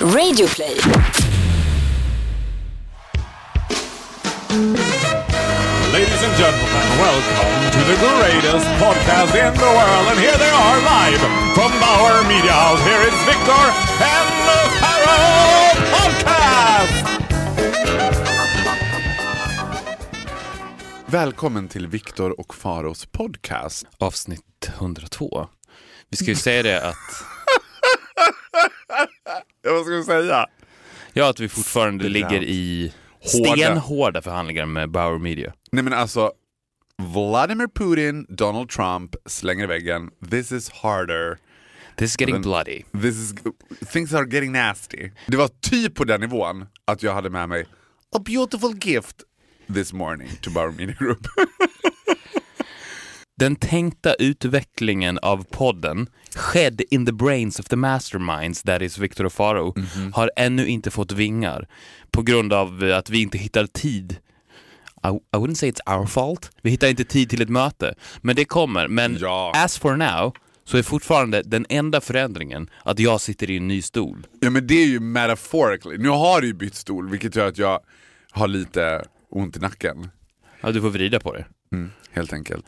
Radioplay. Ladies and gentlemen, welcome to the greatest podcast in the world. And here they are live from Bauer Media House. Here is Victor and the Pharaoh Podcast! Välkommen till Viktor och Faros podcast. avsnitt 102. Vi ska ju säga det att, vad ska du säga? ja, att vi fortfarande Det ligger i Hårda. stenhårda förhandlingar med Bauer Media. Nej men alltså, Vladimir Putin, Donald Trump slänger i väggen. This is harder. This is getting Men- bloody. This is, things are getting nasty. Det var typ på den nivån att jag hade med mig a beautiful gift this morning to Bauer Media Group. Den tänkta utvecklingen av podden, skedd in the brains of the masterminds that is Victor och Faro, Mhm. har ännu inte fått vingar på grund av att vi inte hittar tid. I, I wouldn't say it's our fault. Vi hittar inte tid till ett möte. Men det kommer. Men Ja. as for now så är fortfarande den enda förändringen att jag sitter i en ny stol. ja men det är ju metaphorically. Nu har du ju bytt stol vilket gör att jag har lite ont i nacken. Ja, du får vrida på det. Mm, helt enkelt.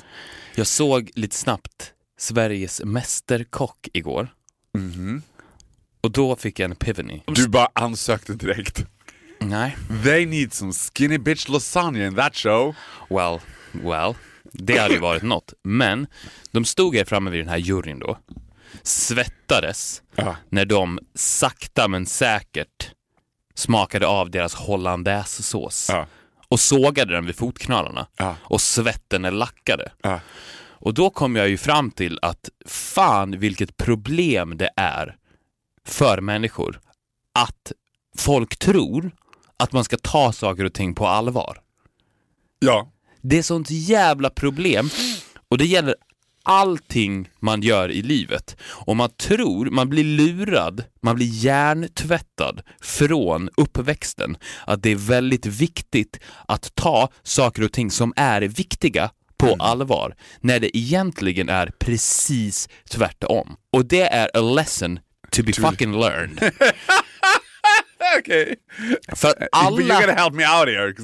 Jag såg lite snabbt Sveriges Mästerkock igår. Och då fick jag en epiphany. Du bara ansökte direkt. Nej. They need some skinny bitch lasagna in that show. Well, well. Det hade ju varit något. Men de stod här framme vid den här juryn då. Svettades Ja. när de sakta men säkert smakade av deras hollandaisesås. Ja. Och sågade den vid fotknölarna. Ja. Och svetten är lackade. Ja. Och då kom jag ju fram till att fan vilket problem det är för människor att folk tror att man ska ta saker och ting på allvar. Ja. Det är sånt jävla problem och det gäller allting man gör i livet. Och man tror, man blir lurad, man blir hjärntvättad från uppväxten att det är väldigt viktigt att ta saker och ting som är viktiga på allvar, när det egentligen är precis tvärtom. Och det är a lesson to be fucking learned. Okej. För att But alla... you're gonna help me out here.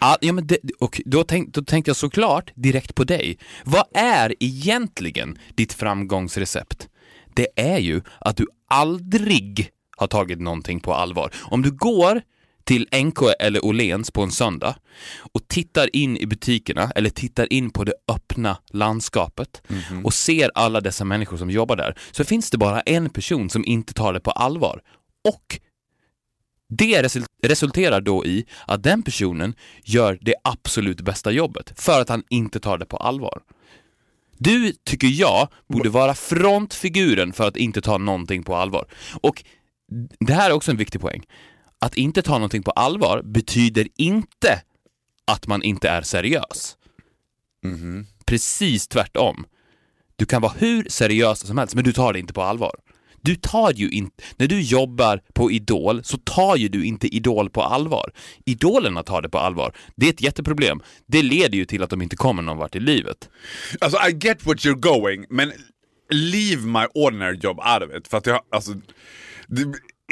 'Cause- Ja, men det, och då, tänk, då tänkte jag såklart direkt på dig. Vad är egentligen ditt framgångsrecept? Det är ju att du aldrig har tagit någonting på allvar. Om du går till NK eller Åhléns på en söndag och tittar in i butikerna eller tittar in på det öppna landskapet och ser alla dessa människor som jobbar där så finns det bara en person som inte tar det på allvar. Och det resul- resulterar då i att den personen gör det absolut bästa jobbet för att han inte tar det på allvar. Du, tycker jag, borde vara frontfiguren för att inte ta någonting på allvar. Och det här är också en viktig poäng. Att inte ta någonting på allvar betyder inte att man inte är seriös. Precis tvärtom. Du kan vara hur seriös som helst, men du tar det inte på allvar. Du tar ju inte, när du jobbar på Idol så tar ju du inte Idol på allvar. Idolerna tar det på allvar. Det är ett jätteproblem. Det leder ju till att de inte kommer någon vart i livet. Alltså I get what you're going, men leave my ordinary job out of it. För att jag, alltså, det,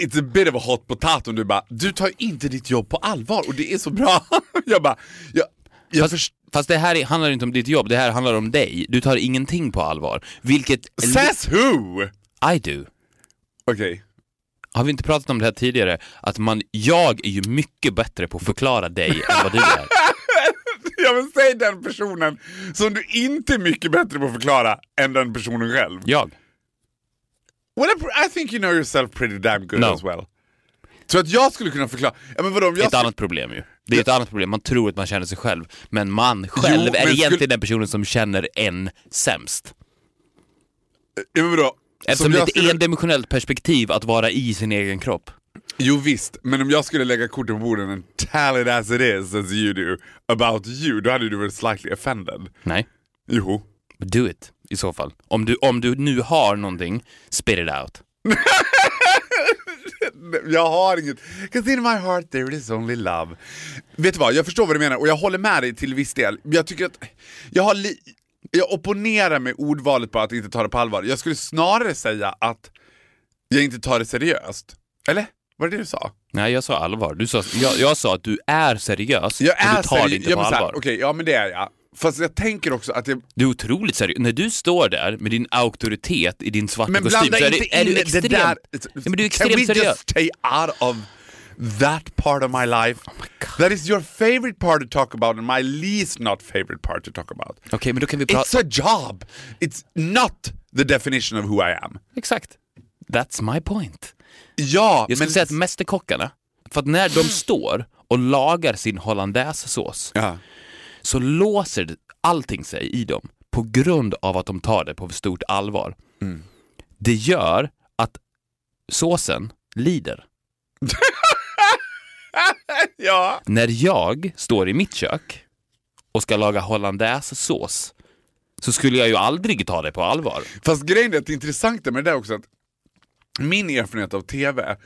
it's a bit of a hot potato. Du bara, du tar inte ditt jobb på allvar och det är så bra. jag bara, jag, jag Fast, först- fast det här är- handlar inte om ditt jobb, det här handlar om dig. Du tar ingenting på allvar. Vilket... Says who? I do. Okej. Har vi inte pratat om det här tidigare? Att man, jag är ju mycket bättre på att förklara dig än vad du är. Jag vill säga den personen som du inte är mycket bättre på att förklara än den personen själv. Jag. Well, I think you know yourself pretty damn good No. as well. Så att jag skulle kunna förklara... Ja, men vadå, om jag Ett annat problem ju. Det är ett annat problem, man tror att man känner sig själv. Men man själv Jo, är men egentligen skulle- den personen som känner en sämst. Ja, men vadå? Eftersom Som det är ett skulle- endimensionellt perspektiv att vara i sin egen kropp. Jo visst, men om jag skulle lägga korten på bordet and tell it as it is as you do about you, då hade du varit slightly offended. Nej, Jo. do it i så fall. Om du, om du nu har någonting, spit it out. Jag har inget. 'Cause in my heart there is only love. Vet du vad, jag förstår vad du menar och jag håller med dig till viss del. Jag tycker att jag har li- jag opponerar mig ordvalet på att inte ta det på allvar. Jag skulle snarare säga att jag inte tar det seriöst. Eller? Var det det du sa? Nej, jag sa allvar. Du sa, jag, jag sa att du är seriös, Jag men är du tar det seri- inte ja, på men allvar. Okej, ja men det är jag. Fast jag tänker också att jag... Du är otroligt seriös. När du står där med din auktoritet i din svarta Men kostym blanda så är, inte det, är in du det extremt... där... Ja, men du är Can we extremt seriös. just stay out of that part of my life? Oh that is your favorite part to talk about and my least not favorite part to talk about. Okej, men då kan vi prata... It's a job! It's not the definition of who I am. Exakt. That's my point. Ja, Jag skulle men... säga att mästerkockarna, för att när de står och lagar sin hollandaisesås Ja. så låser allting sig i dem på grund av att de tar det på stort allvar. Mm. Det gör att såsen lider. ja. När jag står i mitt kök och ska laga hollandaisesås så skulle jag ju aldrig ta det på allvar. Fast grejen är att det intressanta med det där också att min erfarenhet av TV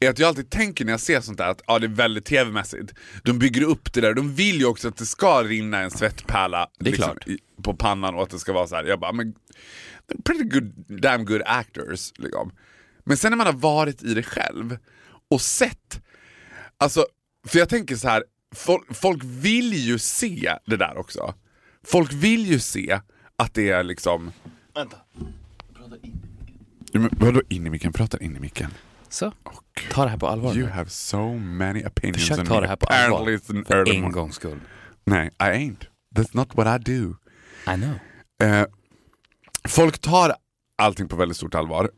är att jag alltid tänker när jag ser sånt där att ja, det är väldigt tv-mässigt. De bygger upp det där, de vill ju också att det ska rinna en svettpärla i, på pannan och att det ska vara så här. Jag bara, men pretty good, damn good actors. Liksom. Men sen när man har varit i det själv och sett, alltså, för jag tänker så här, folk, folk vill ju se det där också. Folk vill ju se att det är liksom Vänta. Ja, men vadå in i micken? Pratar in i micken. Så, ta det här på allvar You nu. have so many opinions Försök ta det här på allvar. För en morning. gångs skull. Nej, I ain't. That's not what I do. I know. Eh, folk tar allting på väldigt stort allvar.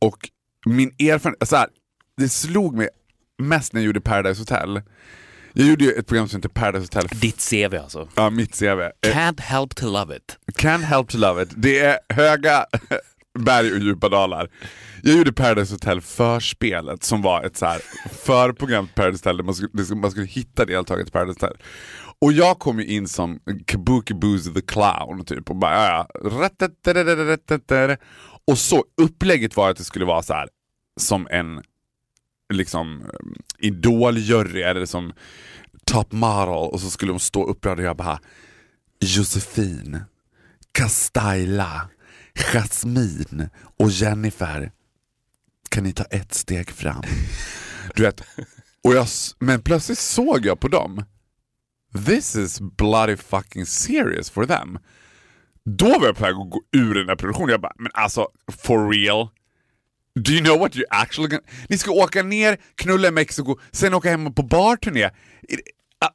Och min erfarenhet, så här, det slog mig mest när jag gjorde Paradise Hotel. Jag gjorde ju ett program som heter Paradise Hotel. Ditt CV alltså. Ja, mitt CV. Eh, Can't help to love it. Can't help to love it. Det är höga berg och djupa dalar. Jag gjorde Paradise Hotel förspelet som var ett så här förprogram till Paradise Hotel där man skulle, man skulle hitta deltagare till Paradise Hotel. Och jag kom ju in som Kabuki Boozy the Clown typ och bara ja, ja. Och så upplägget var att det skulle vara så här som en liksom idoljury eller som top model och så skulle de stå upprörda och jag bara Josefin, Castaila, Jasmine och Jennifer. Kan ni ta ett steg fram? Du vet, och jag, men plötsligt såg jag på dem. This is bloody fucking serious for them. Då var jag på väg att gå ur den här produktionen. Jag bara, men alltså for real? Do you know what you actually gonna... Ni ska åka ner, knulla i Mexiko, sen åka hem på barturné. It, uh,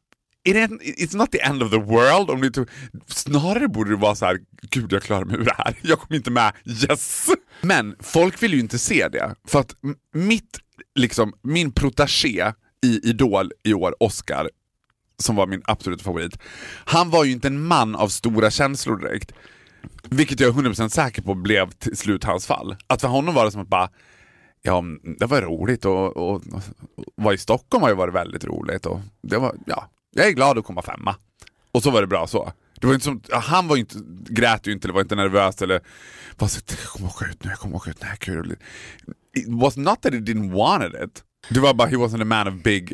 it it's not the end of the world. Om ni tog, snarare borde det vara så här, gud jag klarar mig ur det här. Jag kom inte med, yes! Men folk vill ju inte se det. För att mitt, liksom, min protagé i Idol i år, Oscar, som var min absoluta favorit. Han var ju inte en man av stora känslor direkt. Vilket jag är 100% säker på blev till slut hans fall. Att för honom var det som att bara, ja det var roligt och, och, och vara i Stockholm har ju varit väldigt roligt. Och det var, ja, jag är glad att komma femma. Och så var det bra så. Det var inte som, han var ju inte, grät ju inte eller var inte nervös eller bara så, jag kommer åka ut nu, jag kommer åka ut, nej kul. It was not that he didn't wanted it. Det var bara, he wasn't a man of big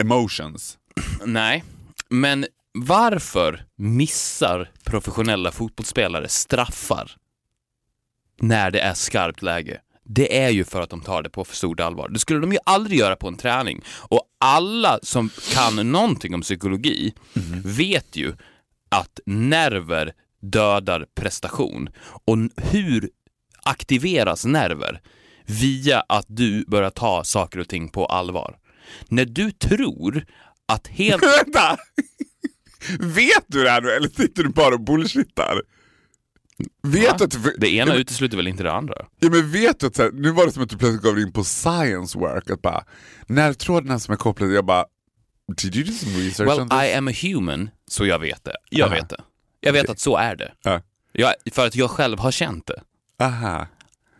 emotions. Nej, men varför missar professionella fotbollsspelare straffar när det är skarpt läge? Det är ju för att de tar det på för stort allvar. Det skulle de ju aldrig göra på en träning. Och alla som kan någonting om psykologi vet ju att nerver dödar prestation. Och hur aktiveras nerver? Via att du börjar ta saker och ting på allvar. När du tror att helt... Vänta! Vet du det här nu eller sitter du bara och bullshittar? Vet att. Det ena men, utesluter väl inte det andra? ja, men vet du att så här, nu var det som att du plötsligt gav in på science work, att bara nervtrådarna som är kopplade, jag bara Did you do some research Well, on this? I am a human, så jag vet det. Jag Aha. vet det. Jag vet att så är det. Ja. Jag, för att jag själv har känt det. Aha.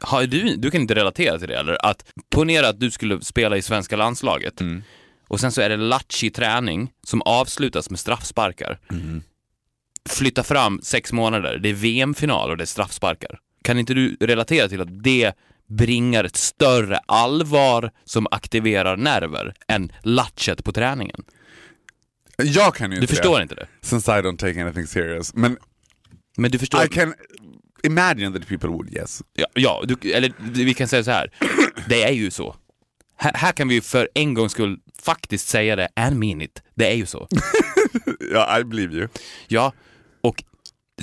Har du, du kan inte relatera till det eller? Att ponera att du skulle spela i svenska landslaget Mm. Och sen så är det latchig träning som avslutas med straffsparkar. Mm. Flytta fram sex månader, det är VM-final och det är straffsparkar. Kan inte du relatera till att det bringar ett större allvar som aktiverar nerver än latchet på träningen? Jag kan ju Du inte förstår det, inte det? since I don't take anything serious. Men Men du förstår... I can imagine that people would, yes. Ja, ja du, eller vi kan säga så här. det är ju så. Här, här kan vi för en gångs skull faktiskt säga det and mean it. Det är ju så. Ja, I believe you. Ja, och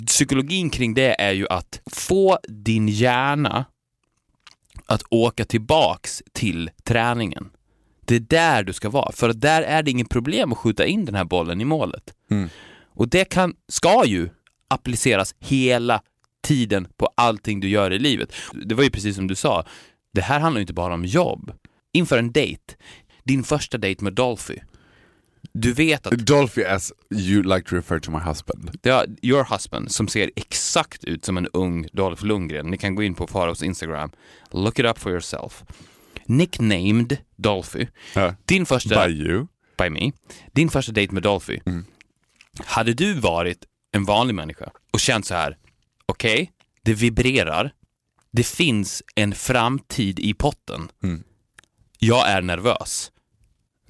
psykologin kring det är ju att få din hjärna att åka tillbaks till träningen. Det är där du ska vara, för där är det inget problem att skjuta in den här bollen i målet. Och det kan, ska ju appliceras hela tiden på allting du gör i livet. Det var ju precis som du sa, det här handlar ju inte bara om jobb. Inför en dejt, din första dejt med Dolphy. Du vet att Dolphy as you like to refer to my husband. är your husband som ser exakt ut som en ung Dolph Lundgren. Ni kan gå in på Faraos Instagram. Look it up for yourself. Nicknamed Dolphy. Ja. Din första... By you. by me. Din första dejt med Dolphy. Hade du varit en vanlig människa och känt så här, okej, det vibrerar, det finns en framtid i potten. Jag är nervös.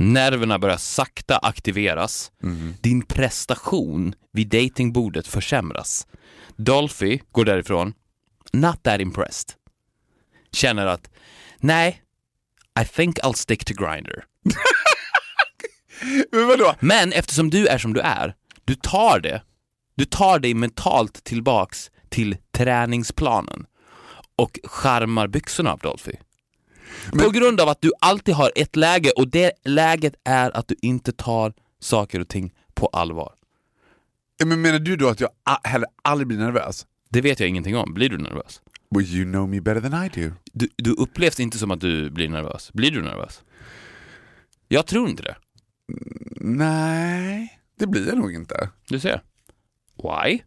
Nerverna börjar sakta aktiveras. Din prestation vid datingbordet försämras. Dolphy går därifrån, not that impressed. Känner att, nej, I think I'll stick to Grindr. Men vadå? Men eftersom du är som du är, du tar det. Du tar dig mentalt tillbaks till träningsplanen och skärmar byxorna av Dolphy. På grund av att du alltid har ett läge och det läget är att du inte tar saker och ting på allvar. Men menar du då att jag heller aldrig blir nervös? Det vet jag ingenting om. Blir du nervös? Well, you know me better than I do. Du, du upplevs inte som att du blir nervös. Blir du nervös? Jag tror inte det. Nej, det blir jag nog inte. Du ser. Why?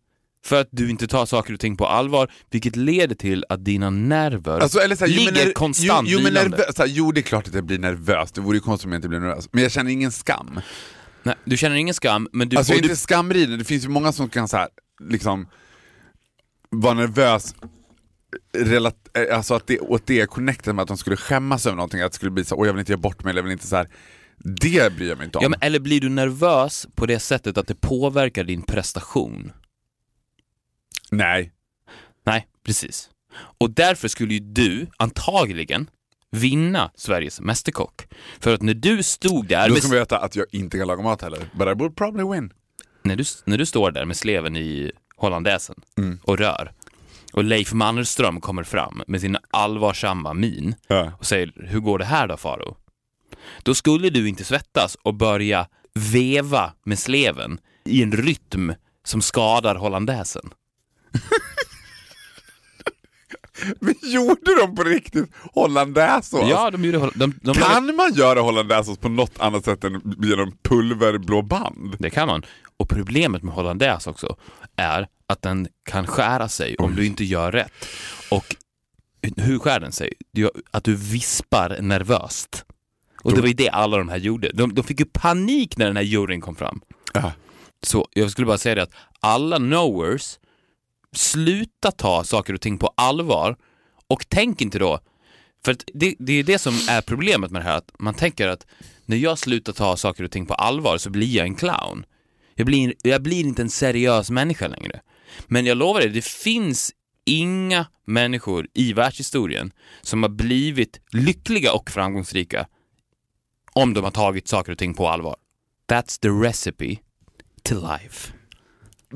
För att du inte tar saker och ting på allvar, vilket leder till att dina nerver Alltså, här, jo, ligger ner- konstant jo, jo, så här, jo, det är klart att jag blir nervös. Det vore ju konstigt om jag inte blir nervös. Men jag känner ingen skam. Nej, du känner ingen skam, men du... Alltså inte du skamriden, det finns ju många som kan så här, liksom vara nervös relat, eh, alltså att det, åt det är connected med att de skulle skämmas över någonting, att det skulle bli så åh jag vill inte göra bort mig, eller jag vill inte så här. Det bryr jag mig inte om. ja, men, eller blir du nervös på det sättet att det påverkar din prestation? Nej. Nej, precis. Och därför skulle ju du antagligen vinna Sveriges Mästerkock. För att när du stod där, Då med, ska man veta att jag inte kan laga mat heller, but I would probably win. när, du, när du står där med sleven i hollandaisen Mm. och rör, och Leif Mannerström kommer fram med sin allvarsamma min Ja. och säger “Hur går det här då Faro?” Då skulle du inte svettas och börja veva med sleven i en rytm som skadar hollandaisen. Men gjorde de på riktigt hollandaisesås? Ja, de gjorde... De, de, Kan man göra hollandaisesås på något annat sätt än genom pulverblå band? Det kan man. Och problemet med hollandaise också är att den kan skära sig om du inte gör rätt. Och hur skär den sig? Att du vispar nervöst. Och det var ju det alla de här gjorde. De, de fick ju panik när den här juryn kom fram. Ja. Så jag skulle bara säga det att alla knowers, sluta ta saker och ting på allvar och tänk inte då, för det, det är det som är problemet med det här, att man tänker att när jag slutar ta saker och ting på allvar så blir jag en clown. Jag blir, jag blir inte en seriös människa längre. Men jag lovar dig, det finns inga människor i världshistorien som har blivit lyckliga och framgångsrika om de har tagit saker och ting på allvar. That's the recipe to life.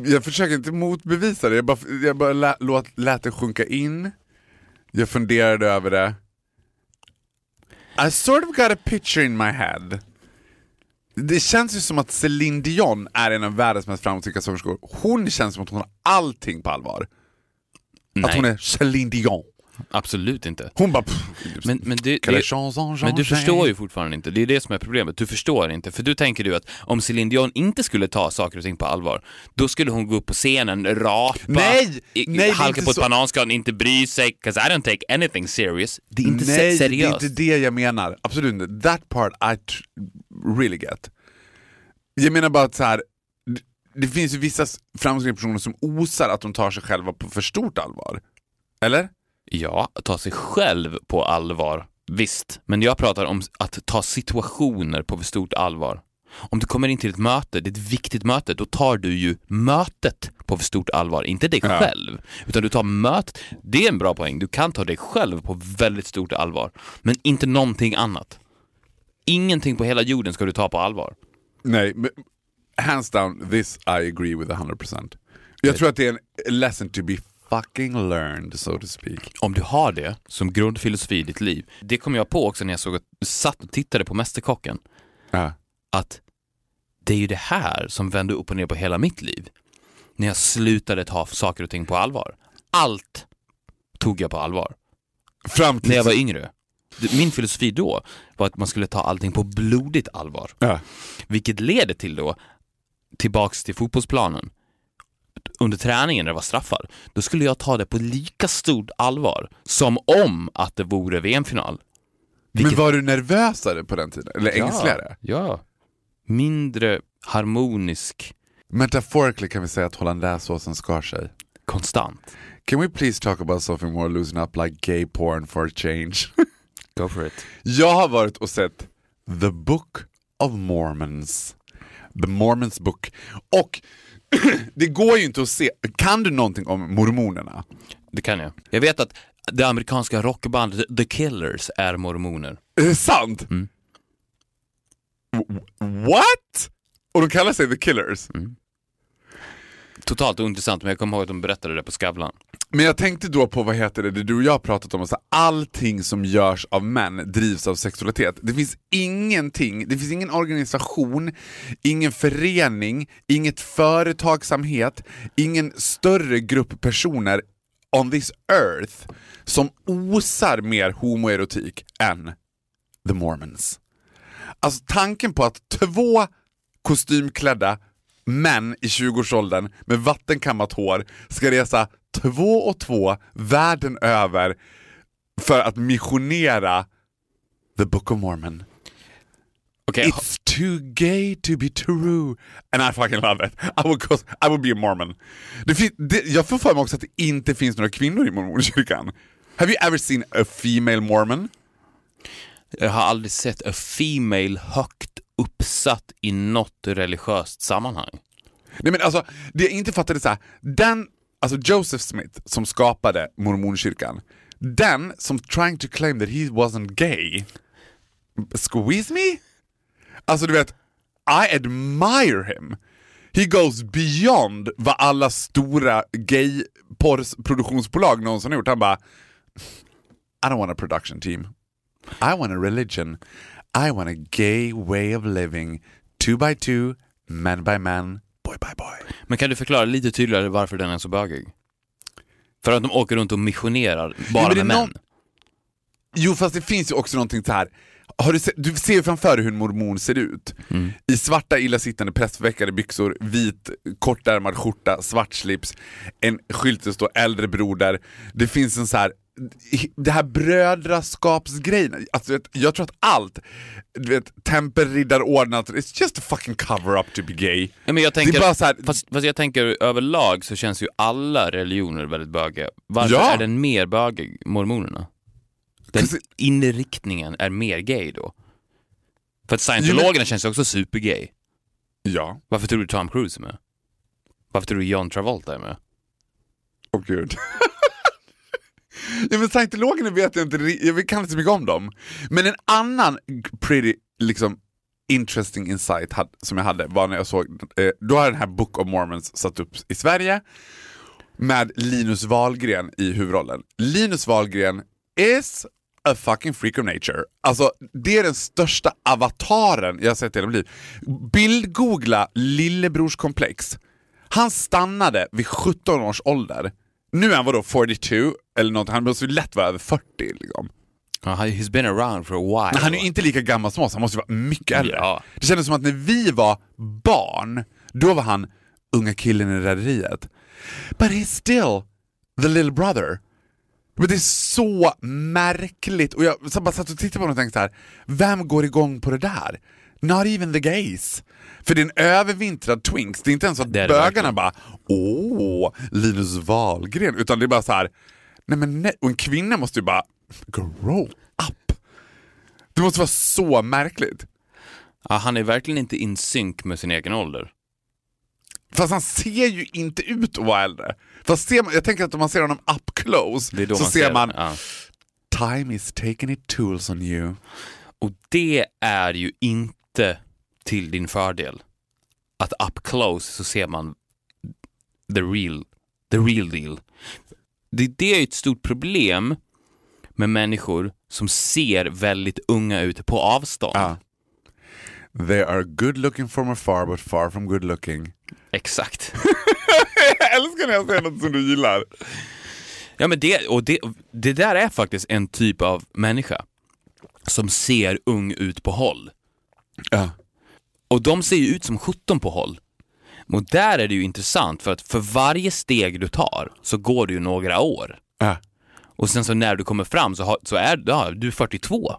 Jag försöker inte motbevisa det, jag bara, jag bara lät, lät det sjunka in. Jag funderade över det. I sort of got a picture in my head. Det känns ju som att Celine Dion är en av världens mest framgångsrika sångerskor. Hon känns som att hon har allting på allvar. Att Nej, hon är Celine Dion. Absolut inte. Hon bara... Pff, Men, men, det, det, men du förstår ju fortfarande inte. Det är det som är problemet. Du förstår inte. För du tänker du att om Celine Dion inte skulle ta saker och ting på allvar, då skulle hon gå upp på scenen, rapa, Nej! i- Nej, halka på ett bananskal, inte bry sig, 'cause I don't take anything serious. Det är inte Nej, se- det är seriöst. inte det jag menar. Absolut inte. That part I really get. Jag menar bara att så här. det- finns ju vissa framgångsrika personer som osar att de tar sig själva på för stort allvar. Eller? Ja, ta sig själv på allvar, visst. Men jag pratar om att ta situationer på för stort allvar. Om du kommer in till ett möte, det är ett viktigt möte, då tar du ju mötet på för stort allvar, inte dig Ja. själv. Utan du tar mötet, det är en bra poäng, du kan ta dig själv på väldigt stort allvar. Men inte någonting annat. Ingenting på hela jorden ska du ta på allvar. Nej, men hands down, this I agree with 100%. Jag tror att det är en lesson to be fucking learned, so to speak. Om du har det som grundfilosofi i ditt liv, det kom jag på också när jag såg att satt och tittade på Mästerkocken, Ja. att det är ju det här som vände upp och ner på hela mitt liv. När jag slutade ta saker och ting på allvar. Allt tog jag på allvar. Fram till... När jag var yngre. Min filosofi då var att man skulle ta allting på blodigt allvar. Ja. Vilket leder till då, tillbaks till fotbollsplanen, under träningen när det var straffar, då skulle jag ta det på lika stort allvar som om att det vore VM-final. Men var du nervösare på den tiden? Eller ängsligare? Ja, ja. Mindre harmonisk, Metaphorically kan vi säga att hollandaisesåsen skar sig. konstant. Can we please talk about something more loosen up like gay porn for a change? Go for it. Jag har varit och sett The Book of Mormons. The Mormons Book. Och det går ju inte att se, kan du någonting om mormonerna? Det kan jag. Jag vet att det amerikanska rockbandet The Killers är mormoner. Är det sant? Mm. What? Och de kallar sig The Killers? Totalt ointressant, men jag kommer ihåg att de berättade det på Skavlan. Men jag tänkte då på, vad heter det, det du och jag har pratat om, så här, allting som görs av män drivs av sexualitet. Det finns ingenting, det finns ingen organisation, ingen förening, inget företagsamhet, ingen större grupp personer on this earth som osar mer homoerotik än the mormons. Alltså tanken på att två kostymklädda män i 20-årsåldern med vattenkammat hår ska resa två och två världen över för att missionera the Book of Mormon. Okej, It's too gay to be true and I fucking love it. I would, go, I would be a mormon. Det fin- det, jag får för mig också att det inte finns några kvinnor i mormonkyrkan. Have you ever seen a female mormon? jag har aldrig sett a female högt uppsatt i något religiöst sammanhang. Nej men alltså, det jag inte fattade så här, den, alltså Joseph Smith som skapade mormonkyrkan, den som trying to claim that he wasn't gay, squeeze me? Alltså du vet, I admire him. He goes beyond vad alla stora gay produktionsbolag någonsin har gjort. Han bara, I don't want a production team. I want a religion. I want a gay way of living. Two by two, man by man, boy by boy. Men kan du förklara lite tydligare varför den är så bögig? För att de åker runt och missionerar bara med män? någon- Jo fast det finns ju också någonting så här. Har du, se, du ser ju framför dig hur en mormon ser ut. I svarta illasittande prästveckade byxor, vit kortärmad skjorta, svart slips, en skylt där står äldre broder. Det finns en så här det här brödraskapsgrejen, alltså, jag tror att allt, du vet, tempelriddarordnat, it's just a fucking cover-up to be gay. Ja, men jag det är tänker, bara så här, fast, fast jag tänker överlag så känns ju alla religioner väldigt bögiga. Varför Ja. är den mer bögig, mormonerna? Den Cause inriktningen är mer gay då? För att scientologerna känns ju också supergay. ja, Varför tror du Tom Cruise är med? Varför tror du John Travolta är med? åh gud. ja men scientologerna vet jag inte, jag kan inte så mycket om dem. Men en annan pretty, liksom, interesting insight had, som jag hade var när jag såg, eh, då har den här Book of Mormons satt upp i Sverige med Linus Wahlgren i huvudrollen. Linus Wahlgren is a fucking freak of nature. Alltså, det är den största avataren jag har sett i hela mitt liv. Bildgoogla lillebrorskomplex. Han stannade vid 17 års ålder. Nu är han vadå 42 eller något, han måste ju lätt vara över 40 liksom. Ja, he's been around for a while. Men han är ju inte lika gammal som oss, han måste vara mycket äldre. Ja. Det kändes som att när vi var barn, då var han unga killen i Rederiet. But he's still the little brother. Men det är så märkligt. Och jag så bara satt och tittade på honom och tänkte så här, vem går igång på det där? Not even the gays. För det är en övervintrad twinks, det är inte ens så att bögarna bara åh, Linus Wahlgren, utan det är bara så här, nej men nej. Och en kvinna måste ju bara grow up. Det måste vara så märkligt. Ja, han är verkligen inte in sync med sin egen ålder. Fast han ser ju inte ut att vara äldre. Fast ser man, jag tänker att om man ser honom up close så man ser man Ja. time is taking its tools on you. Och det är ju inte till din fördel. Att up close så ser man the real, the real deal. Det, det är ett stort problem med människor som ser väldigt unga ut på avstånd. Ja. They are good looking from afar but far from good looking. Exakt. Jag älskar när jag säger något som du gillar. Ja, men det, och det, det där är faktiskt en typ av människa som ser ung ut på håll. Ja. Och de ser ju ut som 17 på håll. Och där är det ju intressant för att för varje steg du tar så går det ju några år. Ja. Och sen så när du kommer fram så, har, så är ja, du är 42.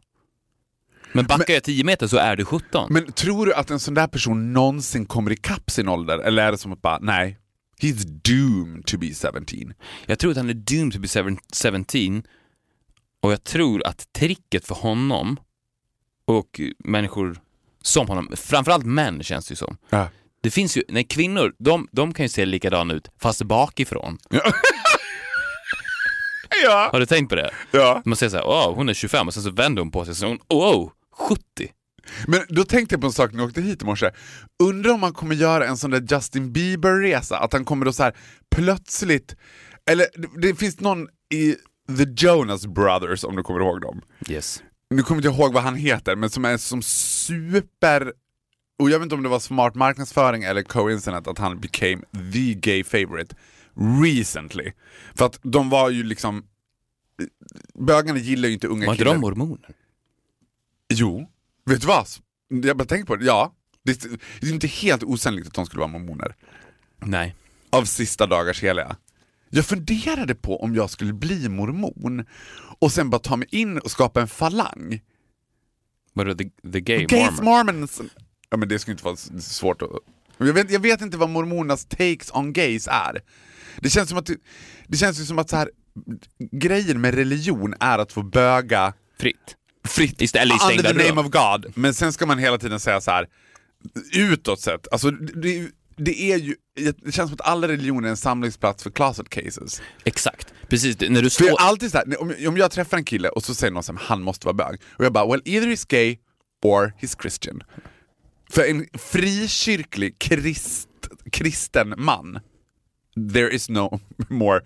Men backar jag 10 meter så är du 17. Men tror du att en sån där person någonsin kommer ikapp sin ålder? Eller är det som att bara, nej, he's doomed to be 17? Jag tror att han är doomed to be seven- 17 och jag tror att tricket för honom och människor som honom, framförallt män känns det ju som. Ja. Det finns ju, nej kvinnor, de, de kan ju se likadana ut fast bakifrån. Ja. Har du tänkt på det? ja. Man säger såhär, åh hon är 25 och sen så vänder hon på sig och så hon, oh, 70. Men då tänkte jag på en sak när jag åkte hit i morse. Undrar om man kommer göra en sån där Justin Bieber-resa, att han kommer då så här plötsligt, eller det, det finns någon i The Jonas Brothers om du kommer ihåg dem. Yes. Nu kommer jag inte ihåg vad han heter, men som är som super... Och jag vet inte om det var smart marknadsföring eller coincident att han became the gay favorite recently. För att de var ju liksom... Bögarna gillar ju inte unga Var inte killar. de mormoner? Jo, vet du vad? Jag bara tänker på det, ja. Det är, inte helt osannolikt att de skulle vara mormoner. Nej. Av sista dagars heliga. Jag funderade på om jag skulle bli mormon och sen bara ta mig in och skapa en falang. Vadå, the, the gay Gays mormon? mormons! Ja men det skulle inte vara svårt att... Jag vet, jag vet inte vad mormonernas takes on gays är. Det känns som att, det, känns som att så här, grejen med religion är att få böga Fritt. fritt Ist- eller i under the name of God. Men sen ska man hela tiden säga så här utåt sett, alltså det, det är ju, det känns som att alla religioner är en samlingsplats för closet cases. Exakt. Precis, när du För jag står... alltid så här, om, om jag träffar en kille och så säger någon här, han måste vara bög. Och jag bara, well either he's gay or he's Christian. För en frikyrklig krist, kristen man, there is no more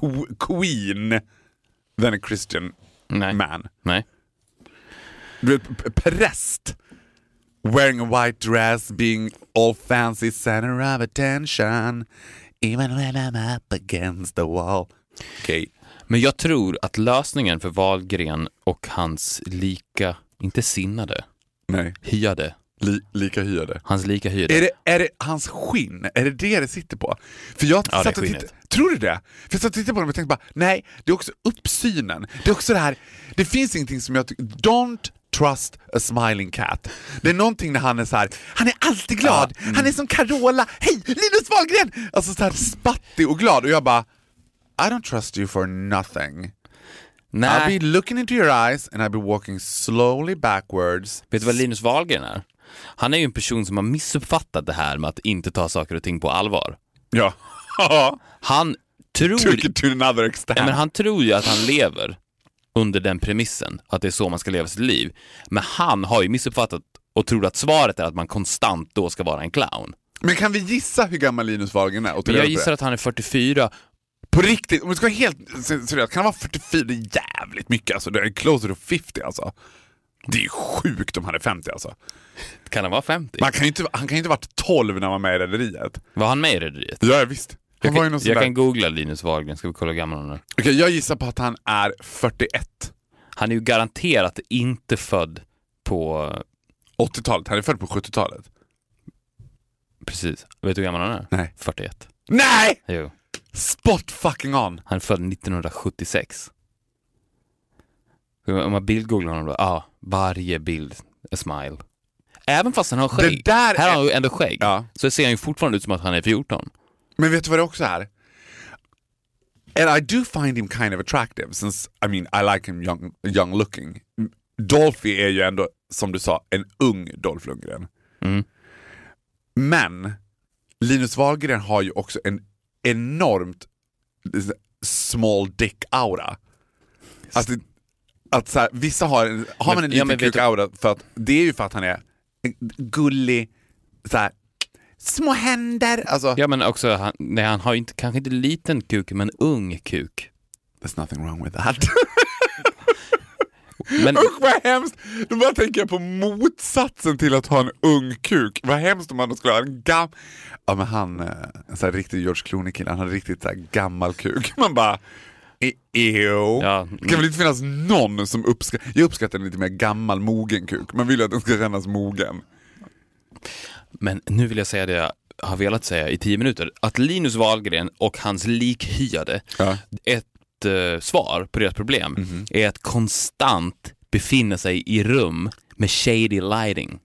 que- queen than a Christian Nej. man. Nej. Du vet, präst. Wearing a white dress, being all fancy, center of attention. Even when I'm up against the wall. Okej. Men jag tror att lösningen för Wahlgren och hans lika, inte sinnade, Nej. hyade, Li, lika hyade. hans lika hyade. Är det, är det hans skinn? Är det det det sitter på? För jag Ja, satt och tittade, Tror du det? För jag satt och tittade på dem och tänkte bara, nej, det är också uppsynen. Det är också det här, det finns ingenting som jag tycker, don't trust a smiling cat. Det är någonting när han är så här, han är alltid glad, Ja, mm. han är som Carola, hej Linus Wahlgren! Alltså så här spattig och glad och jag bara, I don't trust you for nothing. Nej, I'll be looking into your eyes and I'll be walking slowly backwards. vet du vad Linus Wahlgren är? Han är ju en person som har missuppfattat det här med att inte ta saker och ting på allvar. Ja. Han tror, Took it to another extent. ja, men han tror ju att han lever under den premissen, att det är så man ska leva sitt liv. Men han har ju missuppfattat och tror att svaret är att man konstant då ska vara en clown. Men kan vi gissa hur gammal Linus Wahlgren är? Men jag gissar att han är 44. På riktigt, om vi ska vara helt se- seriöst, kan han vara 44? Det är jävligt mycket alltså. Det är closer to 50 alltså. Det är sjukt om han är 50 alltså. Kan han vara 50? Man kan inte, han kan inte ha varit 12 när han var med i Rederiet. Var han med i Rederiet? Ja, visst. Han Jag, kan, jag kan googla Linus Wahlgren, ska vi kolla hur gammal han är. Okej, jag gissar på att han är 41. Han är ju garanterat inte född på... 80-talet, han är född på 70-talet. Precis. Vet du hur gammal han är? Nej. 41. Nej! Jo. Spot fucking on! Han är född 1976. Om man bildgooglar honom då, ja, varje bild är smile. Även fast han har skägg, Det där här har är- han ju ändå skägg, Ja. så ser han ju fortfarande ut som att han är 14. Men vet du vad det också är? And I do find him kind of attractive since, I mean, I like him young, young looking. Dolphy är ju ändå, som du sa, en ung Dolph Lundgren. Mm. Men Linus Wahlgren har ju också en enormt small dick aura. Alltså, att så här, vissa har, en- har man en ja, liten vet du- kuk-aura, för att det är ju för att han är gullig, så här, små händer. Alltså, Ja men också, han, nej, han har inte, kanske inte liten kuk, men ung kuk. there's nothing wrong with that. Men, Usch vad hemskt! Då bara tänker jag på motsatsen till att ha en ung kuk. Vad hemskt om man skulle ha en gam... Ja men han, eh, en sån här riktig George Clooney-kille, han hade riktigt så gammal kuk. Man bara, e- ew. Ja. Det kan väl inte finnas någon som uppskattar, jag uppskattar en lite mer gammal mogen kuk. Man vill ju att den ska kännas mogen. men nu vill jag säga det jag har velat säga i tio minuter, att Linus Wahlgren och hans likhyade, Ja. ett eh, svar på deras problem är att konstant befinna sig i rum med shady lighting.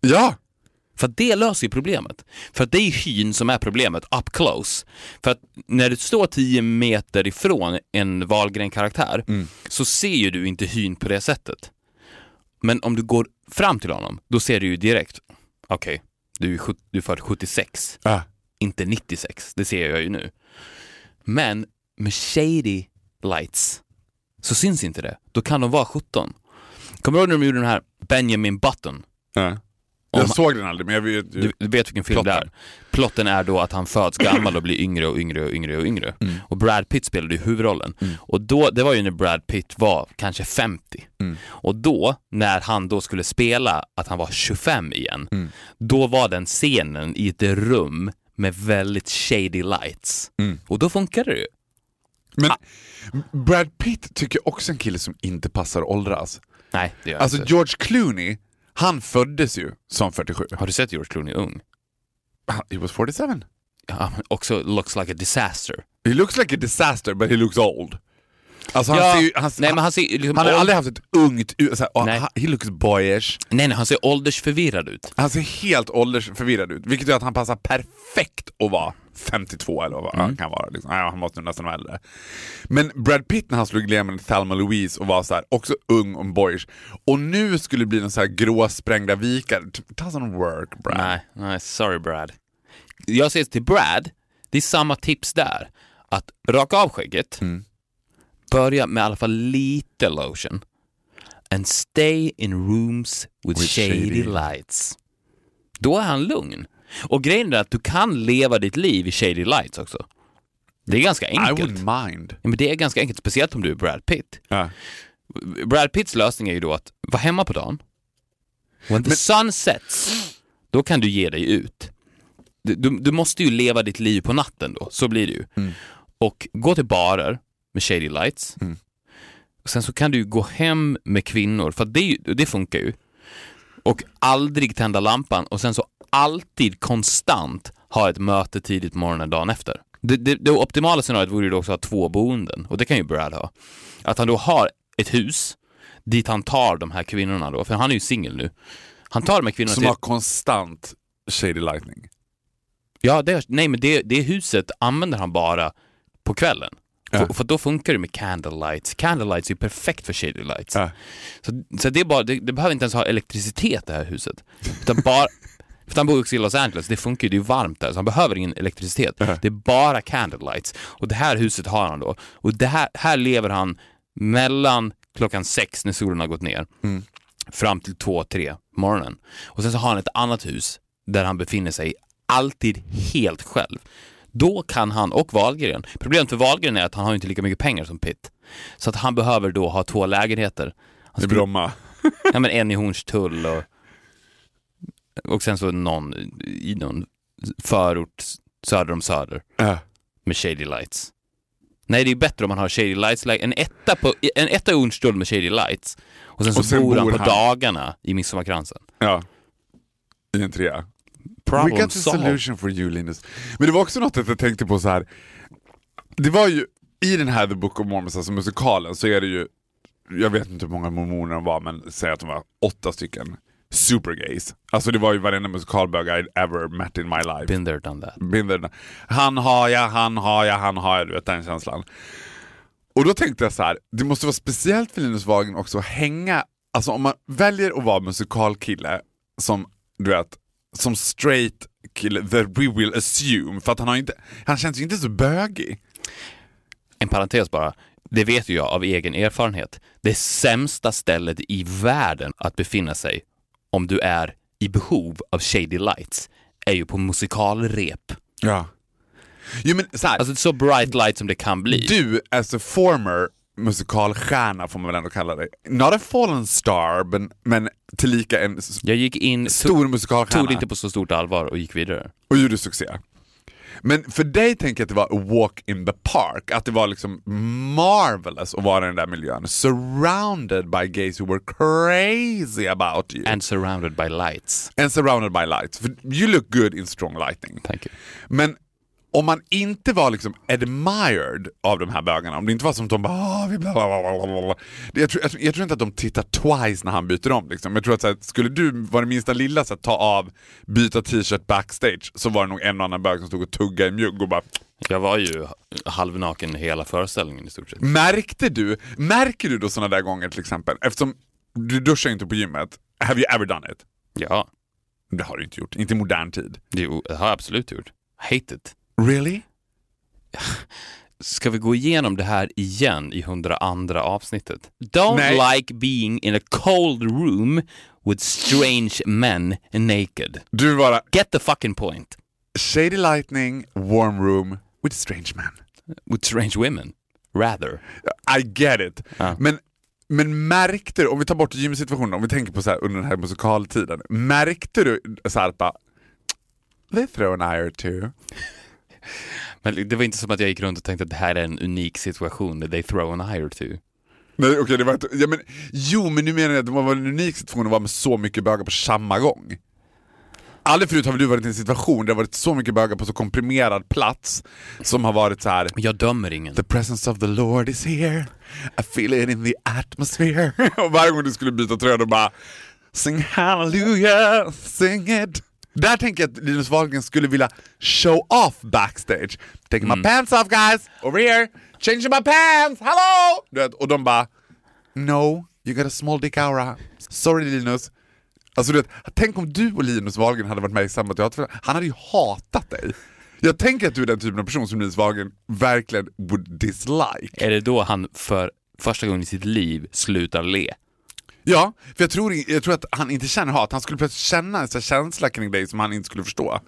Ja! För att det löser ju problemet. För att det är hyn som är problemet, up close. För att när du står 10 meter ifrån en Wahlgren-karaktär så ser ju du inte hyn på det sättet. Men om du går fram till honom, då ser du ju direkt, okej, du, är sjut- du är född 76, ja. inte 96, det ser jag ju nu. Men med shady lights så syns inte det. Då kan de vara 17. Kommer du ihåg när de gjorde den här Benjamin Button? ja. Jag Om- såg den aldrig men jag vet ju. Du, vet vilken film det Plotten. är? Plotten är då att han föds gammal och blir yngre och yngre och yngre och yngre. Mm. Och Brad Pitt spelade ju huvudrollen. Och då, det var ju när Brad Pitt var kanske 50. Mm. Och då, när han då skulle spela att han var 25 igen, Mm. då var den scenen i ett rum med väldigt shady lights. Mm. Och då funkade det ju. Men Brad Pitt tycker också en kille som inte passar åldras. Nej, det gör Alltså inte. George Clooney, han föddes ju som 47. Har du sett George Clooney ung? He was 47. Ja, men också looks like a disaster. He looks like a disaster but he looks old. Alltså han Ja, ser ju, han, nej, han, men han ser liksom han har aldrig haft ett ungt, u- så här, oh, Nej. he looks boyish. Nej, nej, han ser åldersförvirrad ut. Han ser helt åldersförvirrad ut, vilket gör att han passar perfekt att vara 52 eller vad Mm. han kan vara. Liksom. Ja, han måste nästan vara äldre. Men Brad Pitt när han slog igenom med Thelma Louise och var så här, också ung och boyish, och nu skulle det bli en så här gråsprängda vikar. It doesn't work Brad. Nej, nej, sorry Brad. Jag säger till Brad, det är samma tips där. Att raka av skägget, Mm. Börja med i alla fall lite lotion. And stay in rooms with, With shady, shady. lights. Då är han lugn. Och grejen är att du kan leva ditt liv i shady lights också. Det är ganska I enkelt. wouldn't mind. Ja, men det är ganska enkelt, speciellt om du är Brad Pitt. Ja. Brad Pitts lösning är ju då att vara hemma på dagen. When the sun sets, då kan du ge dig ut. Du, du, du måste ju leva ditt liv på natten då, så blir det ju. Mm. Och gå till barer med shady lights. Mm. Och sen så kan du gå hem med kvinnor, för det, det funkar ju. Och aldrig tända lampan och sen så alltid konstant ha ett möte tidigt på morgonen dagen efter. Det, det, det optimala scenariot vore ju då också att ha två boenden och det kan ju Brad ha. Att han då har ett hus dit han tar de här kvinnorna då, för han är ju singel nu. Han tar de här kvinnorna Som till... har konstant shady lightning. Ja, det, nej men det, det huset använder han bara på kvällen. Ja. För, för då funkar det med candlelights. Candlelights är ju perfekt för shady lights. Ja. Så, så det, är bara, det, det behöver inte ens ha elektricitet det här huset. Utan bara, för han bor också i Los Angeles, det funkar ju, det är varmt där så han behöver ingen elektricitet. Ja. Det är bara candlelights. Och det här huset har han då. Och det här, här lever han mellan klockan sex när solen har gått ner Mm. fram till två, tre på morgonen. Och sen så har han ett annat hus där han befinner sig alltid helt själv. Då kan han, och Wahlgren, problemet för Wahlgren är att han har inte lika mycket pengar som Pitt. Så att han behöver då ha två lägenheter. Han I skulle- Bromma. Ja, men en i Hornstull och, och sen så någon i någon förort söder om Söder Ja. med shady lights. Nej, det är bättre om man har shady lights. En etta, på, en etta i Hornstull med shady lights och sen så Och sen bor han på han- dagarna i Midsommarkransen. ja. I en trea. Problem We got the solution for you Linus. Men det var också något att jag tänkte på så här. Det var ju, i den här The Book of Mormons, alltså musikalen, så är det ju, jag vet inte hur många mormoner de var, men säg att de var åtta stycken supergays. Alltså det var ju varenda musikalbög I ever met in my life. Been there, done that. Been there. Han har jag, han har jag, han har jag, du vet den känslan. Och då tänkte jag så här, det måste vara speciellt för Linus Wahlgren också att hänga, alltså om man väljer att vara musikalkille som, du vet, som straight kille that we will assume, för att han har inte, han känns ju inte så bögig. En parentes bara. det vet ju jag av egen erfarenhet, det sämsta stället i världen att befinna sig om du är i behov av shady lights är ju på musikalrep. Ja. Jo men så här, Alltså så bright light som det kan bli. du as a former musikalstjärna får man väl ändå kalla dig. Not a fallen star, men, men tillika en jag gick in, stor tog, tog musikalstjärna det inte på så stort allvar och gick vidare. och gjorde succé. Men för dig tänker jag att det var a walk in the park, att det var liksom marvelous att vara i den där miljön. Surrounded by gays who were crazy about you. And surrounded by lights. And surrounded by lights. You look good in strong lighting. Thank you. Men om man inte var liksom admired av de här bögarna, om det inte var som att de bara "Ah, vi bla, bla, bla, bla, bla." Det- jag, tror, jag, jag tror inte att de tittar twice när han byter om. Liksom. Jag tror att så här, skulle du vara det minsta lilla så här, ta av, byta t-shirt backstage så var det nog en och annan bög som stod och tuggade i mjugg och bara Jag var ju halvnaken hela föreställningen i stort sett. Märkte du, märker du då sådana där gånger till exempel, eftersom du duschar inte på gymmet, have you ever done it? Ja, Det har du inte gjort, inte i modern tid. jo, det har jag absolut gjort. Hate it. Really? Ska vi gå igenom det här igen i 102 avsnittet? Don't Nej. like being in a cold room with strange men naked. Du vara Get the fucking point. shady lightning, warm room with strange men. With strange women. Rather. I get it. Ja. Men, men märkte du, om vi tar bort gymsituationen, om vi tänker på så här under den här musikaltiden, märkte du bara They throw an eye or two. Men det var inte som att jag gick runt och tänkte att det här är en unik situation, they throw an eye or two. Nej okej, det var inte, ja, men, jo men nu menar jag att det var en unik situation att vara med så mycket bögar på samma gång. Aldrig förut har väl du varit i en situation där det har varit så mycket bögar på så komprimerad plats som har varit så här. Jag dömer ingen. The presence of the Lord is here, I feel it in the atmosphere. och varje gång du skulle byta tröja då bara Sing hallelujah, sing it. Där tänker jag att Linus Wahlgren skulle vilja show off backstage. Taking my pants off guys, over here, changing my pants, hello! Du vet, och de bara No, you got a small dick aura. Sorry Linus. Alltså du vet, tänk om du och Linus Wahlgren hade varit med i samma teater. Han hade ju hatat dig. Jag tänker att du är den typen av person som Linus Wahlgren verkligen would dislike. Är det då han för första gången i sitt liv slutar le? Ja, för jag tror, jag tror att han inte känner hat, han skulle plötsligt känna en sån känsla kring dig som han inte skulle förstå.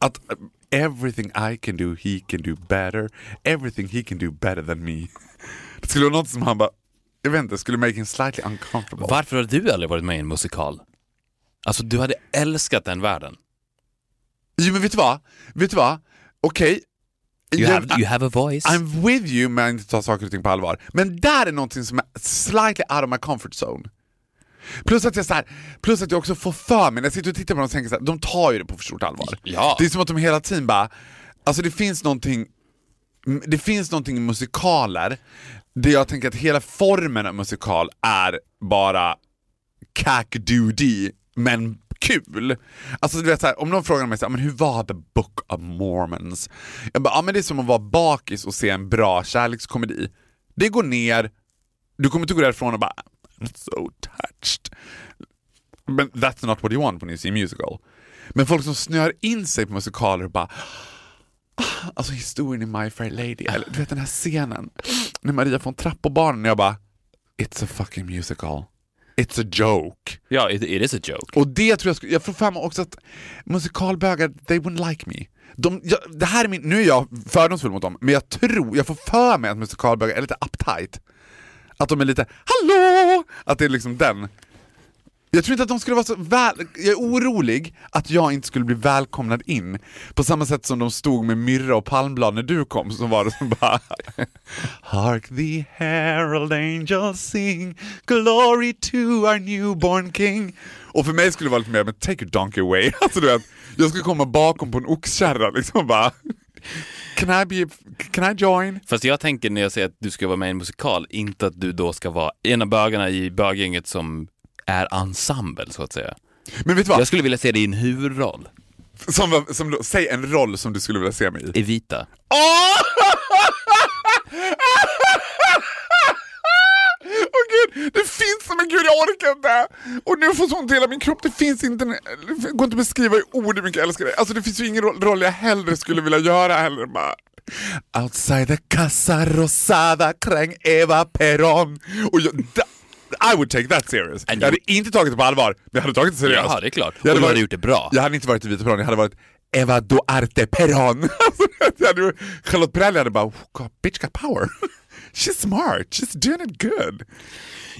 Att uh, everything I can do, he can do better. Everything he can do better than me. Det skulle vara något som han bara, jag vet inte, skulle make him slightly uncomfortable. Varför har du aldrig varit med i en musikal? Alltså, du hade älskat den världen. Jo men vet du vad? Vet du vad? Okej. You, Jag- have, you have a voice. I'm with you men inte tar saker och ting på allvar. Men där är någonting som är slightly out of my comfort zone. Plus att jag, så här, plus att jag också får för mig, när jag sitter och tittar på dem och tänker så här, de tar ju det på för stort allvar. Ja. Det är som att de hela tiden bara, alltså det finns någonting det finns någonting i musikaler där jag tänker att hela formen av musikal är bara cack-doody, men kul. Alltså du vet, så här, om någon frågar mig så här, men hur var The Book of Mormons? Jag bara, ja men det är som att vara bakis och se en bra kärlekskomedi. Det går ner, du kommer inte gå därifrån och bara so touched. Men that's not what you want when you see a musical. Men folk som snör in sig på musikaler bara Alltså historien i My Fair Lady, eller du vet den här scenen när Maria får en trapp på barnen och jag bara It's a fucking musical. It's a joke. Ja, it, it is a joke. Och det tror jag jag får för mig också att musikalbögar, they wouldn't like me. De, jag, det här är min, nu är jag fördomsfull mot dem, men jag tror, jag får för mig att musikalbögar är lite uptight. Att de är lite hallå! Att det är liksom den. Jag tror inte att de skulle vara så väl... Jag är orolig att jag inte skulle bli välkomnad in på samma sätt som de stod med myrra och palmblad när du kom, så var det som bara Hark the herald angels sing Glory to our newborn king Och för mig skulle det vara lite mer, men take your donkey away. Alltså du vet, jag skulle komma bakom på en oxkärra liksom bara Can I be, can I join? Fast jag tänker när jag säger att du ska vara med i en musikal, inte att du då ska vara en av bögarna i böggänget som är ensemble, så att säga. Men vet du vad? Jag skulle vilja se dig i en huvudroll. Som, som, säg en roll som du skulle vilja se mig i. Evita. Åh! Det finns men gud jag orkar inte! Och nu får så ont i hela min kropp, det finns inte, en, det går inte att beskriva i ord hur mycket jag älskar det. Alltså det finns ju ingen roll, jag hellre skulle vilja göra heller. Bara. Outside the Casa Rosada kring Eva Peron. Och jag, I would take that serious. And jag hade inte tagit det på allvar, men jag hade tagit det seriöst. Jaha, det är klart. Jag Och du hade gjort det bra. Jag hade inte varit i Vita Peron, jag hade varit Eva Duarte Peron. Alltså, jag hade, Charlotte Perrelli hade bara, oh, God, bitch got power. She's smart, she's doing it good.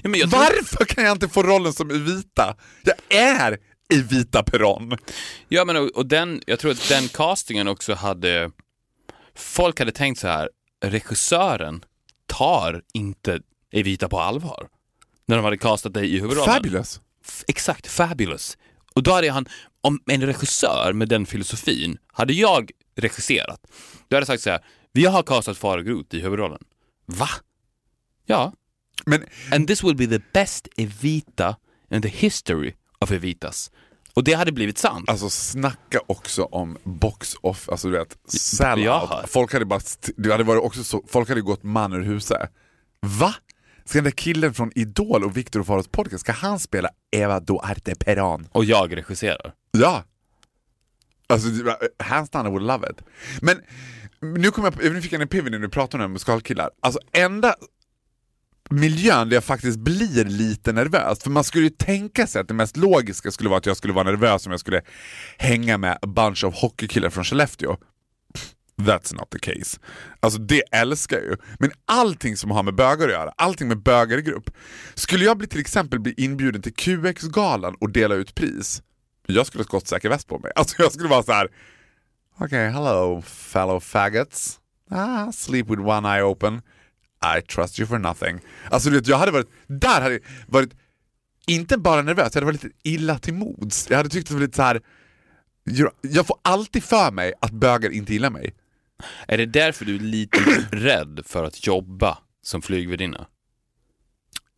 Ja, tror- Varför kan jag inte få rollen som Evita? Jag är Evita Peron. Ja, men och, och den, jag tror att den castingen också hade... Folk hade tänkt så här, regissören tar inte Evita på allvar. När de hade castat dig i huvudrollen. Fabulous. F- Exakt, fabulous. Och då hade han, om en regissör med den filosofin, hade jag regisserat, då hade jag sagt så här, vi har castat Farao Groth i huvudrollen. Va? Ja. Men And this will be the best Evita in the history of Evitas. Och det hade blivit sant. Alltså snacka också om box off, alltså du vet, sell out. Folk hade bara, det hade varit också så, folk hade gått man ur huset. Va? Ska den där killen från Idol och Victor och Faros podcast, ska han spela Eva Duarte Peron? Och jag regisserar. Ja. Alltså, hands down I would love it. Men nu kom jag nu fick jag en epiphany när du pratade om det här. Alltså enda miljön där jag faktiskt blir lite nervös, för man skulle ju tänka sig att det mest logiska skulle vara att jag skulle vara nervös om jag skulle hänga med a bunch of hockeykillar från Skellefteå. That's not the case. Alltså det älskar jag ju. Men allting som har med bögar att göra, allting med bögar i grupp. Skulle jag bli till exempel bli inbjuden till QX-galan och dela ut pris, jag skulle ha skottsäker väst på mig. Alltså jag skulle vara så här. Okay, hello fellow faggots. Ah, sleep with one eye open. I trust you for nothing. Alltså du vet, jag hade varit, där hade jag varit, inte bara nervös, jag hade varit lite illa till mods. Jag hade tyckt att det var lite så här. jag- får alltid för mig att bögar inte gillar mig. Är det därför du är lite rädd för att jobba som flygvärdinna?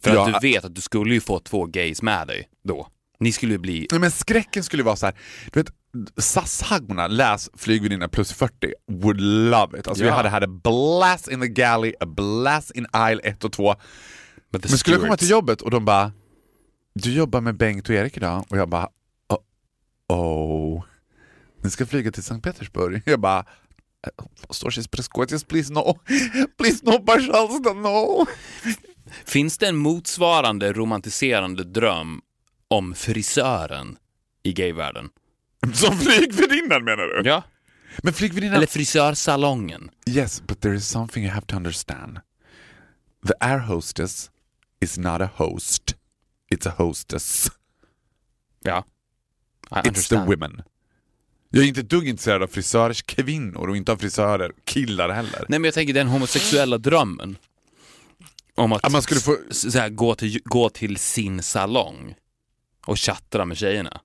För Ja. att du vet att du skulle ju få två gays med dig då. Ni skulle ju bli... Nej, men skräcken skulle vara så här. du vet SAS-haggorna, läs flygvärdinna plus 40, would love it. Alltså Ja. jag hade had a blast in the galley, a blast in aisle 1 och 2. But the Men skulle jag komma stewards- till jobbet och de bara Du jobbar med Bengt och Erik idag? Och jag bara oh, oh. Ni ska flyga till Sankt Petersburg? Jag bara Står she's prescotis, please no. Please no, пожалуйста, no. Finns det en motsvarande romantiserande dröm om frisören i gayvärlden? Som flygvärdinnan menar du? Ja. Men flygvärdinnan... Eller frisörsalongen? Yes, but there is something you have to understand. The air hostess is not a host. It's a hostess. Ja. I It's the understand. women. Jag är inte ett dugg intresserad av frisörers kvinnor och inte av frisörer killar heller. Nej men jag tänker den homosexuella drömmen. Om att Att man skulle få... så här, gå, till, gå till sin salong och chattra med tjejerna.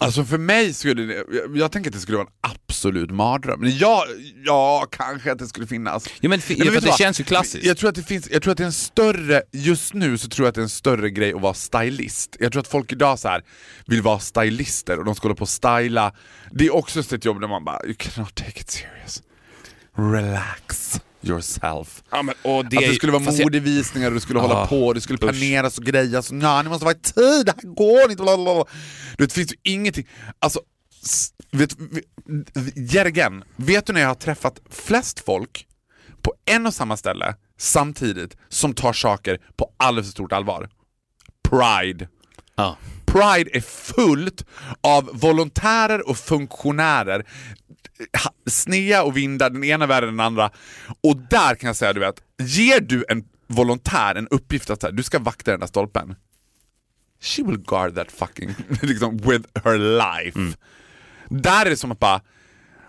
Alltså för mig skulle det... Jag, jag tänker att det skulle vara en absolut mardröm. Men ja, ja, kanske att det skulle finnas. Ja men, Nej, men för det vad? känns ju klassiskt. Jag tror att det finns, jag tror att det är en större, just nu så tror jag att det är en större grej att vara stylist. Jag tror att folk idag så här vill vara stylister och de ska hålla på och styla. Det är också ett jobb där man bara, you cannot take it serious. Relax yourself. Ja, men, och det, Att det skulle vara jag- modevisningar och det skulle hålla Ah, på, det skulle planeras och grejas. Ja, ni måste vara i tid, det här går inte. Blablabla. Du vet, det finns ju ingenting. Alltså, vet, again, vet du när jag har träffat flest folk på en och samma ställe samtidigt som tar saker på alldeles för stort allvar? Pride. Ja. Pride är fullt av volontärer och funktionärer. Snea och vindar, den ena värre än den andra. Och där kan jag säga, du vet, ger du en volontär en uppgift att här, du ska vakta den där stolpen. She will guard that fucking, liksom, with her life. Där är det som att bara,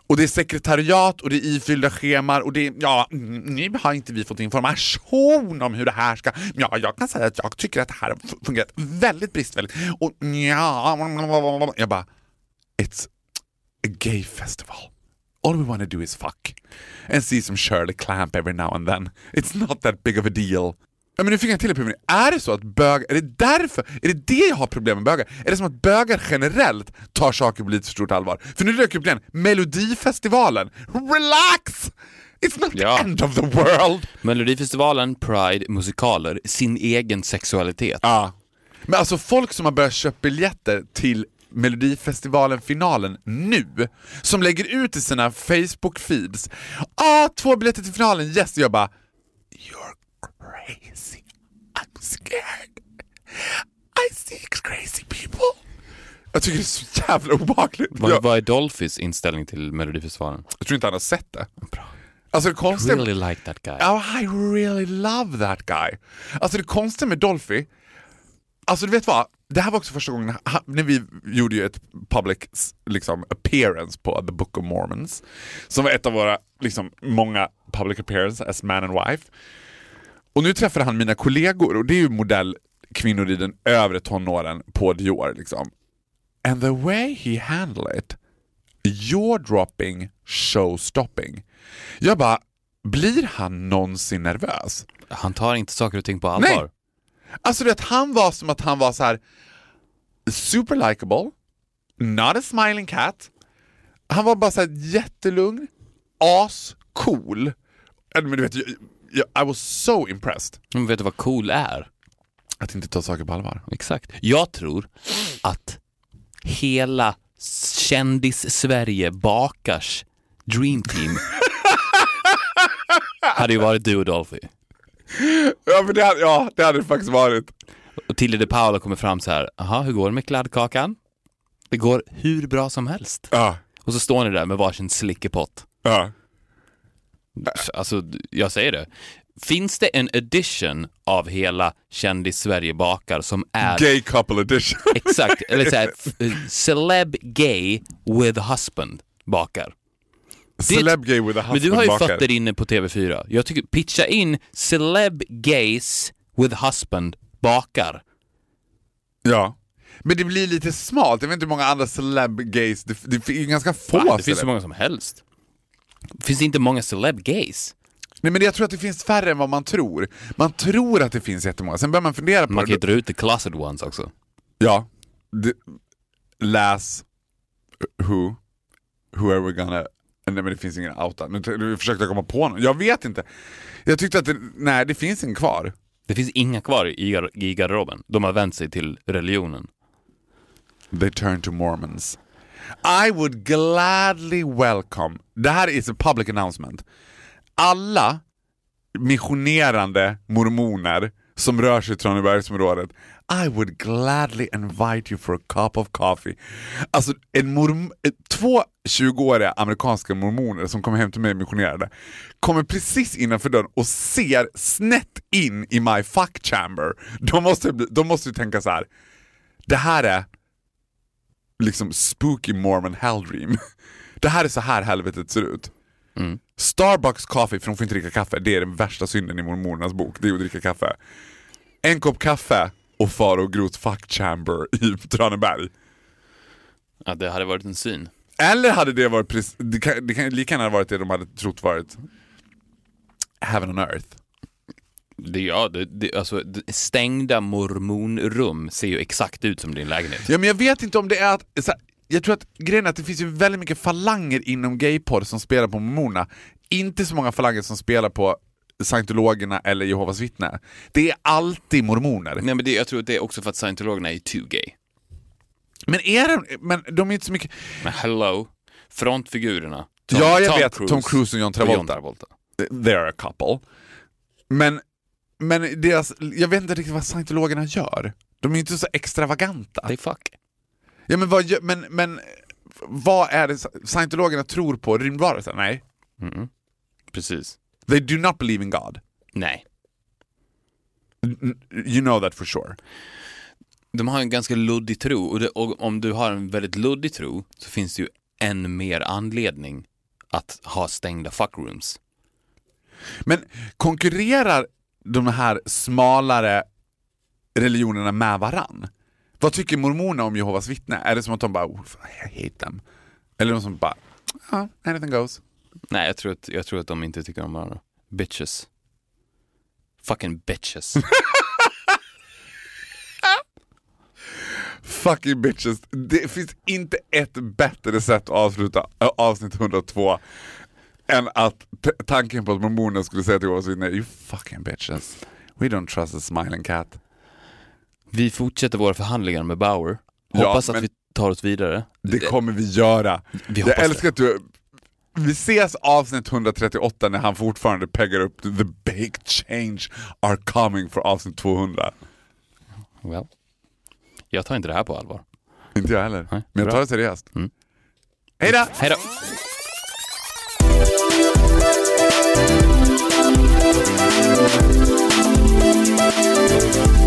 och det är sekretariat och det är ifyllda scheman och det är, ja, mm, nu har inte vi fått information om hur det här ska, ja, jag kan säga att jag tycker att det här har fu- fungerat väldigt bristfälligt och ja, jag bara, it's a gay festival. All we want to do is fuck. And see some Shirley Clamp every now and then. It's not that big of a deal. Ja, men nu fick jag till epiphany. Är det så att bög, är det därför, är det det jag har problem med bögar? Är det som att bögar generellt tar saker på lite för stort allvar? För nu dök upp igen, Melodifestivalen. Relax! It's not Ja. the end of the world! Melodifestivalen, Pride, musikaler, sin egen sexualitet. Ja. Men alltså folk som har börjat köpa biljetter till Melodifestivalen-finalen nu, som lägger ut i sina Facebook-feeds, ah, två biljetter till finalen, yes! Jag bara, you're crazy, I'm scared, I see crazy people. Jag tycker det är så jävla obehagligt. Vad, vad är Dolphys inställning till Melodifestivalen? jag tror inte han har sett det. Bra. Alltså det konstiga... Really like that guy. Oh, I really love that guy. Alltså det konstiga med Dolphy, alltså du vet vad? Det här var också första gången när vi gjorde ju ett public liksom, appearance på The Book of Mormons. Som var ett av våra liksom, många public appearances as man and wife. Och nu träffade han mina kollegor och det är ju modellkvinnor i den övre tonåren på Dior. Liksom. And the way he handled it, jaw dropping, show stopping. Jag bara, blir han någonsin nervös? Han tar inte saker och ting på allvar. Nej. Alltså du vet, han var som att han var så här super likable, not a smiling cat. Han var bara så här jättelugn, as cool. Men du vet, I was so impressed. Men vet du vad cool är? Att inte ta saker på allvar. Exakt. Jag tror att hela kändis-Sverige bakars dream team hade ju varit du och Dolphy. Ja, men det, hade- ja, det hade det faktiskt varit. Och Tilde de Paula kommer fram så här, jaha, hur går det med kladdkakan? Det går hur bra som helst. Ja, Och så står ni där med varsin slickepott. ja. Alltså, jag säger det. Finns det en edition av hela Kändis-Sverige bakar som är Gay couple edition. exakt, eller såhär, celeb gay with husband bakar? Celeb gay with a husband Men du har ju bakar. det inne på TV4. Jag tycker, pitcha in celeb gays with husband bakar. Ja. Men det blir lite smalt, jag vet inte hur många andra celeb gays, det, det är ju ganska få Va? Det finns så många som helst. Finns det inte många celeb gays? Nej men jag tror att det finns färre än vad man tror. Man tror att det finns jättemånga, sen börjar man fundera på Man kan ju dra ut the closet ones också. Ja. Det, läs who, who are we gonna... Nej men det finns ingen outa. Nu, nu försökte jag komma på någon. Jag vet inte. Jag tyckte att det, nej det finns ingen kvar. Det finns inga kvar i, gar- i garderoben. De har vänt sig till religionen. They turn to Mormons. I would gladly welcome, det här is a public announcement, alla missionerande mormoner som rör sig i Tranebergsområdet, I would gladly invite you for a cup of coffee. Alltså en morm- eh, två 20-åriga amerikanska mormoner som kommer hem till mig missionerade kommer precis innanför dörren och ser snett in i my fuck chamber. De måste, de måste ju tänka så här. det här är liksom spooky mormon hell dream. Det här är så här helvetet ser ut. Starbucks coffee, för de får inte dricka kaffe, det är den värsta synden i mormonernas bok, det är att dricka kaffe. En kopp kaffe och far och Groths fuck chamber i Traneberg. Ja, det hade varit en syn. Eller hade det varit precis, det kan, det kan lika gärna ha varit det de hade trott varit heaven on earth. Det, ja, det, det, alltså, stängda mormonrum ser ju exakt ut som din lägenhet. Ja men jag vet inte om det är att, här, jag tror att grejen är att det finns ju väldigt mycket falanger inom gayporr som spelar på mormonerna. Inte så många falanger som spelar på scientologerna eller Jehovas vittnen. Det är alltid mormoner. Nej, men det, jag tror att det är också för att scientologerna är too gay. Men är de, men de är inte så mycket... Men hello, frontfigurerna. Tom, ja jag Tom vet, Cruise Tom Cruise och John och Travolta. John Travolta. They're a couple. Men, men deras, jag vet inte riktigt vad scientologerna gör. De är inte så extravaganta. They fuck. Ja, men, vad, men, men vad är det scientologerna tror på? Rymdvarelser? Nej. Precis. They do not believe in God. Nej. You know that for sure. De har en ganska luddig tro och, det, och om du har en väldigt luddig tro så finns det ju än mer anledning att ha stängda fuckrooms. Men konkurrerar de här smalare religionerna med varann? Vad tycker mormonerna om Jehovas vittnen? Är det som att de bara oh, I hate them? Eller de som bara ja, anything goes? Nej, jag tror, att, jag tror att de inte tycker om varandra. Bitches. Fucking bitches. Fucking bitches. Det finns inte ett bättre sätt att avsluta äh, avsnitt 102 än att tanken på att mormonerna skulle säga till oss you fucking bitches. We don't trust a smiling cat. Vi fortsätter våra förhandlingar med Bauer. Ja, Hoppas men- att vi tar oss vidare. Det kommer vi göra. Vi jag älskar att du... Vi ses avsnitt 138 när han fortfarande peggar upp the big change are coming för avsnitt 200. Well. Jag tar inte det här på allvar. Inte jag heller. Nej, Men jag tar det seriöst. Mm. Hej då! Hej då! Ett